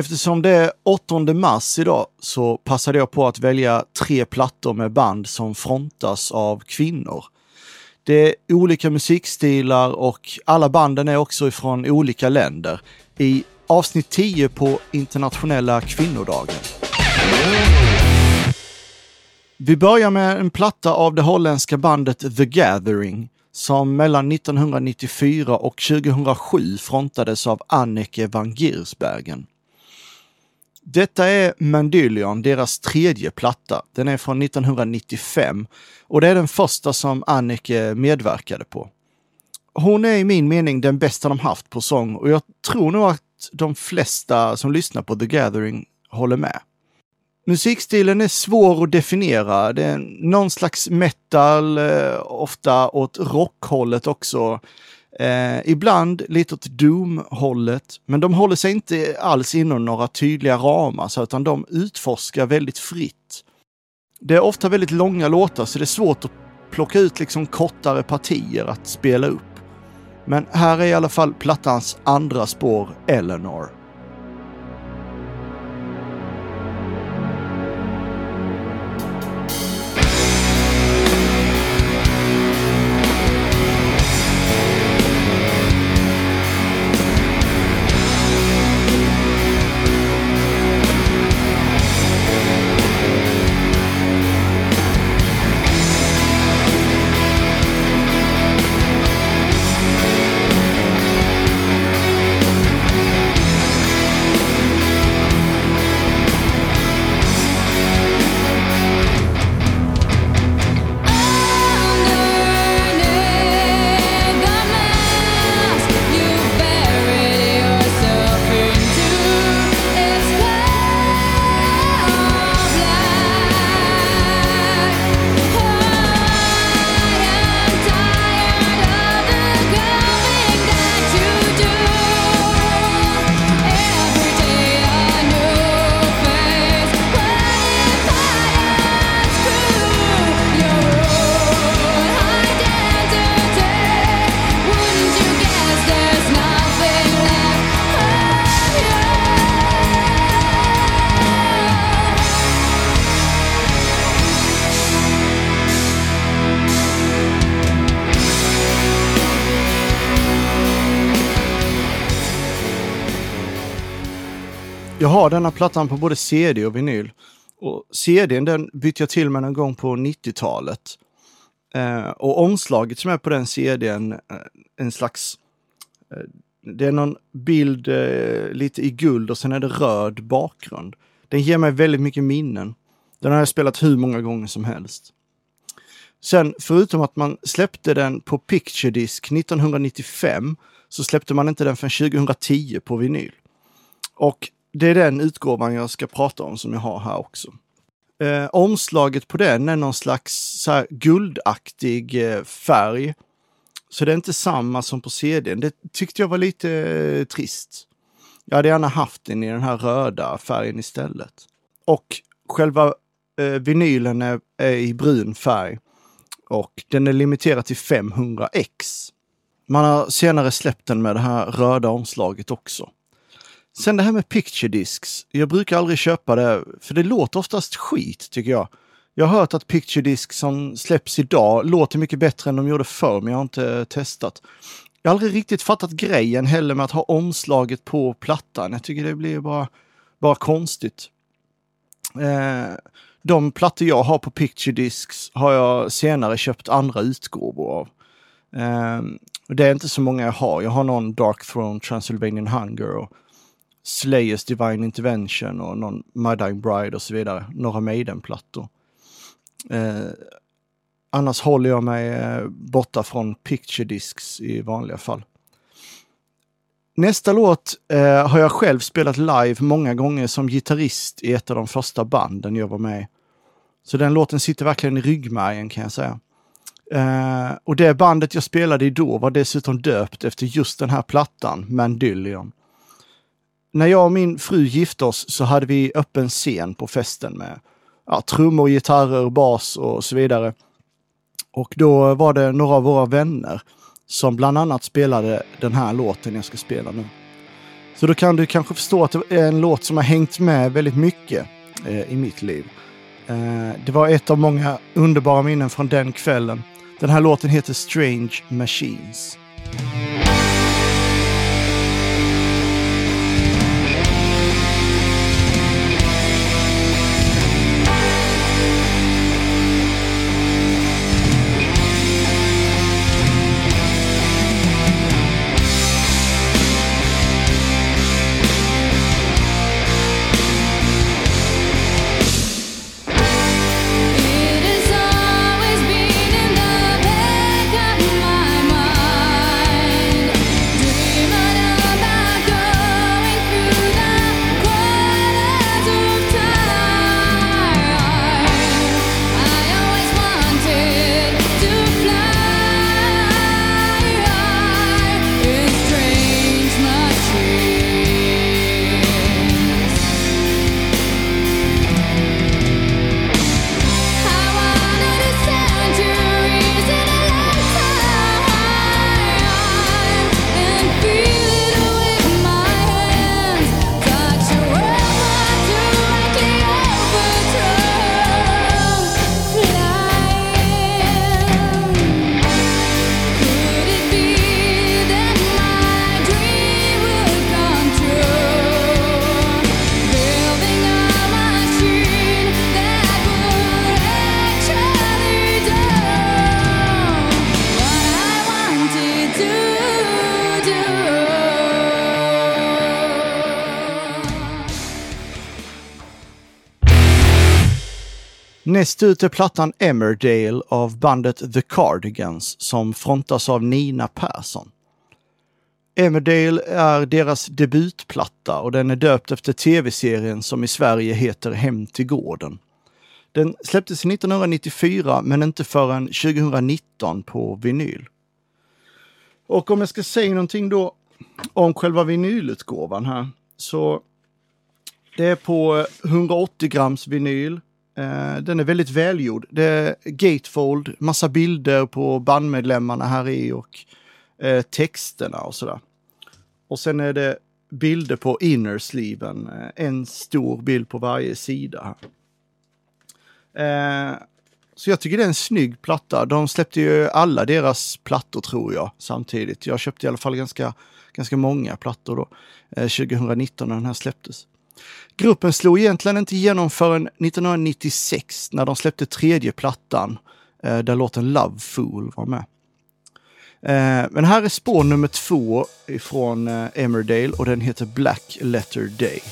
Eftersom det är 8 mars idag så passade jag på att välja tre plattor med band som frontas av kvinnor. Det är olika musikstilar och alla banden är också ifrån olika länder. I avsnitt 10 på internationella kvinnodagen. Vi börjar med en platta av det holländska bandet The Gathering som mellan 1994 och 2007 frontades av Anneke van Giersbergen. Detta är Mandylion, deras tredje platta. Den är från 1995 och det är den första som Annike eh, medverkade på. Hon är i min mening den bästa de haft på sång och jag tror nog att de flesta som lyssnar på The Gathering håller med. Musikstilen är svår att definiera. Det är någon slags metal, eh, ofta åt rockhållet också. Eh, ibland lite åt doom-hållet, men de håller sig inte alls inom några tydliga ramar, så, utan de utforskar väldigt fritt. Det är ofta väldigt långa låtar, så det är svårt att plocka ut liksom kortare partier att spela upp. Men här är i alla fall plattans andra spår, Eleanor. Jag har denna plattan på både CD och vinyl. Och CDn den bytte jag till med någon gång på 90-talet. Eh, och omslaget som är på den CDn, eh, en slags... Eh, det är någon bild eh, lite i guld och sen är det röd bakgrund. Den ger mig väldigt mycket minnen. Den har jag spelat hur många gånger som helst. Sen förutom att man släppte den på Picture Disc 1995 så släppte man inte den förrän 2010 på vinyl. Och det är den utgåvan jag ska prata om som jag har här också. Eh, omslaget på den är någon slags så här guldaktig eh, färg. Så det är inte samma som på CDn. Det tyckte jag var lite eh, trist. Jag hade gärna haft den i den här röda färgen istället. Och själva eh, vinylen är, är i brun färg. Och den är limiterad till 500 x. Man har senare släppt den med det här röda omslaget också. Sen det här med picture discs. Jag brukar aldrig köpa det, för det låter oftast skit tycker jag. Jag har hört att picture discs som släpps idag låter mycket bättre än de gjorde förr, men jag har inte eh, testat. Jag har aldrig riktigt fattat grejen heller med att ha omslaget på plattan. Jag tycker det blir bara, bara konstigt. Eh, de plattor jag har på picture discs har jag senare köpt andra utgåvor av. Eh, det är inte så många jag har. Jag har någon Dark Throne Transylvanian Hunger och Slayers Divine Intervention och någon Muddying Bride och så vidare. Några Maiden-plattor. Eh, annars håller jag mig eh, borta från picture discs i vanliga fall. Nästa låt eh, har jag själv spelat live många gånger som gitarrist i ett av de första banden jag var med Så den låten sitter verkligen i ryggmärgen kan jag säga. Eh, och det bandet jag spelade i då var dessutom döpt efter just den här plattan, Mandylion när jag och min fru gifte oss så hade vi öppen scen på festen med ja, trummor, gitarrer, bas och så vidare. Och då var det några av våra vänner som bland annat spelade den här låten jag ska spela nu. Så då kan du kanske förstå att det är en låt som har hängt med väldigt mycket eh, i mitt liv. Eh, det var ett av många underbara minnen från den kvällen. Den här låten heter Strange Machines. Näst ut är plattan Emmerdale av bandet The Cardigans som frontas av Nina Persson. Emmerdale är deras debutplatta och den är döpt efter tv-serien som i Sverige heter Hem till gården. Den släpptes 1994 men inte förrän 2019 på vinyl. Och om jag ska säga någonting då om själva vinylutgåvan här så det är på 180 grams vinyl. Eh, Den är väldigt välgjord. Det är gatefold, massa bilder på bandmedlemmarna här i och eh, texterna och sådär. Och sen är det bilder på innersleeven, eh, en stor bild på varje sida. Eh, så jag tycker det är en snygg platta. De släppte ju alla deras plattor tror jag samtidigt. Jag köpte i alla fall ganska, ganska många plattor då, eh, 2019 när den här släpptes. Gruppen slog egentligen inte igenom förrän 1996 när de släppte tredje plattan eh, där låten Love Fool var med. Eh, men här är spår nummer två ifrån eh, Emmerdale och den heter Black Letter Day.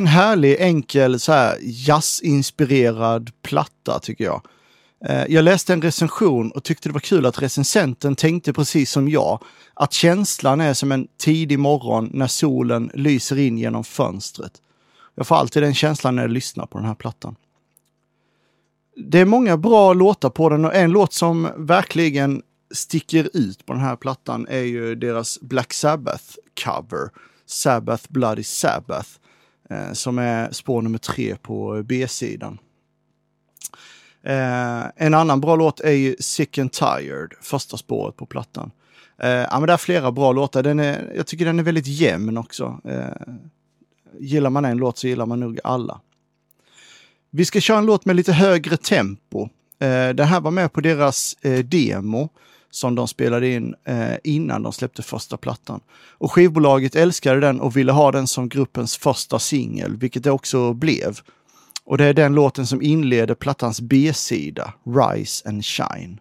En härlig, enkel, så här jazzinspirerad platta tycker jag. Eh, jag läste en recension och tyckte det var kul att recensenten tänkte precis som jag. Att känslan är som en tidig morgon när solen lyser in genom fönstret. Jag får alltid den känslan när jag lyssnar på den här plattan. Det är många bra låtar på den och en låt som verkligen sticker ut på den här plattan är ju deras Black Sabbath cover. Sabbath Bloody Sabbath. Eh, som är spår nummer tre på B-sidan. Eh, en annan bra låt är ju Sick and Tired, första spåret på plattan. Eh, ja, men det är flera bra låtar. Den är, jag tycker den är väldigt jämn också. Eh, gillar man en låt så gillar man nog alla. Vi ska köra en låt med lite högre tempo. Eh, den här var med på deras eh, demo som de spelade in eh, innan de släppte första plattan. Och skivbolaget älskade den och ville ha den som gruppens första singel, vilket det också blev. Och det är den låten som inleder plattans B-sida, Rise and Shine.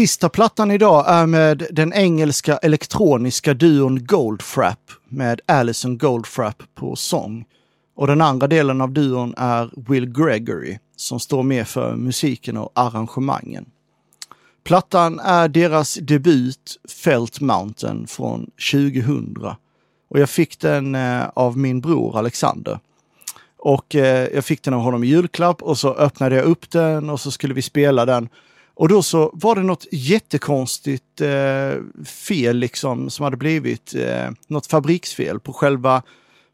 Sista plattan idag är med den engelska elektroniska duon Goldfrapp med Alison Goldfrapp på sång. Och den andra delen av duon är Will Gregory som står med för musiken och arrangemangen. Plattan är deras debut Felt Mountain från 2000 och jag fick den eh, av min bror Alexander. Och eh, jag fick den av honom i julklapp och så öppnade jag upp den och så skulle vi spela den. Och då så var det något jättekonstigt eh, fel liksom som hade blivit eh, något fabriksfel på själva,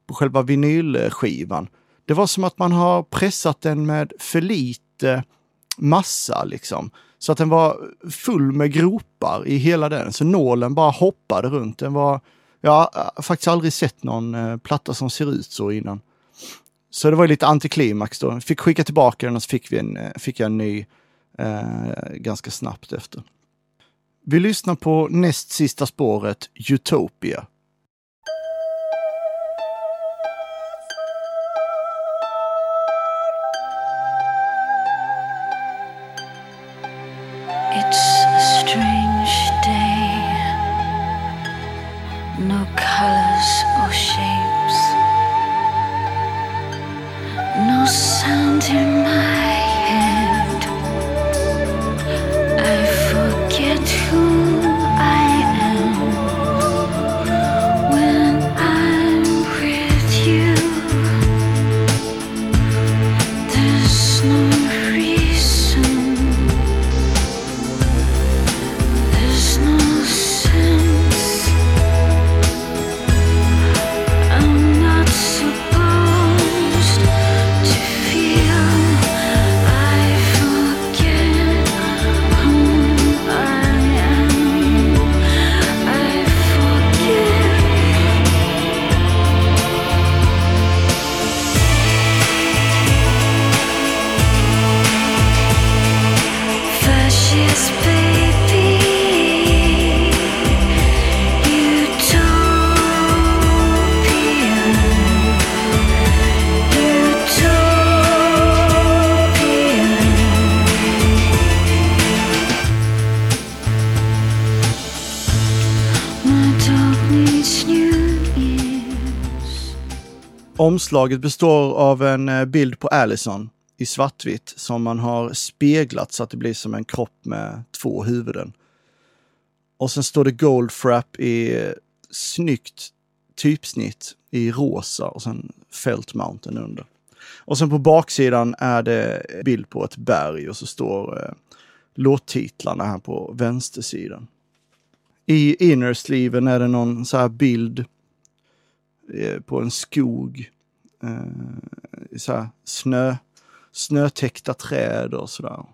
på själva vinylskivan. Det var som att man har pressat den med för lite massa liksom. Så att den var full med gropar i hela den. Så nålen bara hoppade runt. Den var, jag har eh, faktiskt aldrig sett någon eh, platta som ser ut så innan. Så det var lite antiklimax då. Fick skicka tillbaka den och så fick, vi en, eh, fick jag en ny eh, Eh, ganska snabbt efter. Vi lyssnar på näst sista spåret, Utopia. Omslaget består av en eh, bild på Allison i svartvitt som man har speglat så att det blir som en kropp med två huvuden. Och sen står det Goldfrapp i eh, snyggt typsnitt i rosa och sen Felt Mountain under. Och sen på baksidan är det bild på ett berg och så står eh, låttitlarna här på vänstersidan. I innersleeven är det någon så här bild eh, på en skog. Eh, så här snö, snötäckta träd och sådär.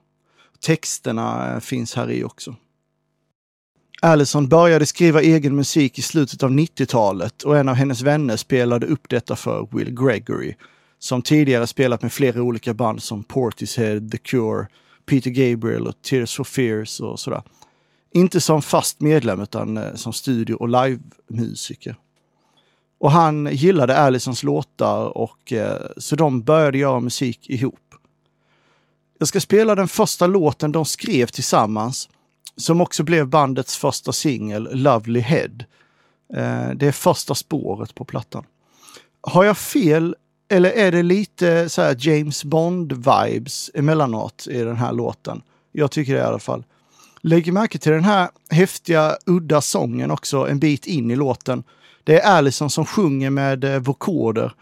Texterna eh, finns här i också. Allison började skriva egen musik i slutet av 90-talet och en av hennes vänner spelade upp detta för Will Gregory, som tidigare spelat med flera olika band som Portishead, The Cure, Peter Gabriel och Tears for Fears och sådär. Inte som fast medlem utan eh, som studio och livemusiker. Och han gillade Allisons låtar och eh, så de började göra musik ihop. Jag ska spela den första låten de skrev tillsammans som också blev bandets första singel, Lovely Head. Eh, det är första spåret på plattan. Har jag fel eller är det lite så här James Bond-vibes emellanåt i den här låten? Jag tycker det i alla fall. Lägg märke till den här häftiga, udda sången också en bit in i låten. Det är Allison som sjunger med eh, vokoder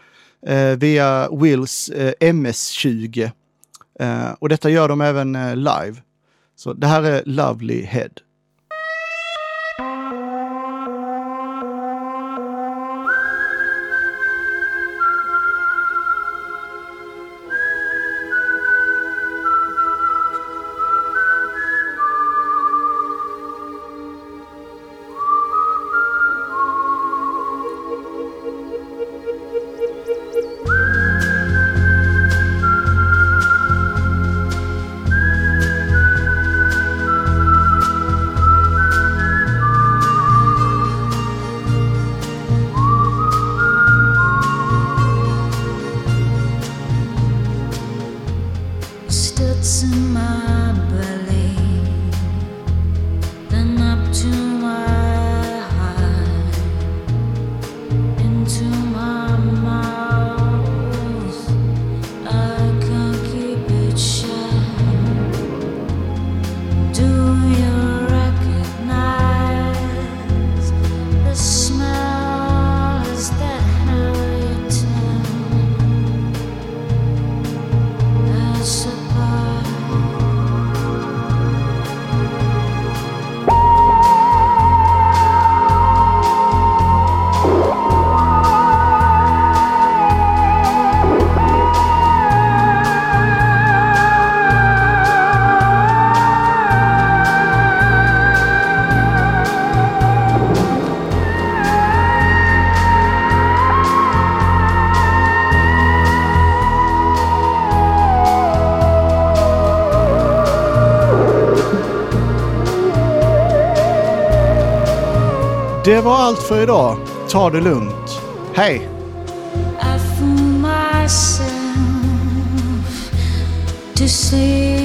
eh, via Wills eh, MS-20. Eh, och detta gör de även eh, live. Så det här är Lovely Head. Det var allt för idag. Ta det lugnt. Hej! I myself to see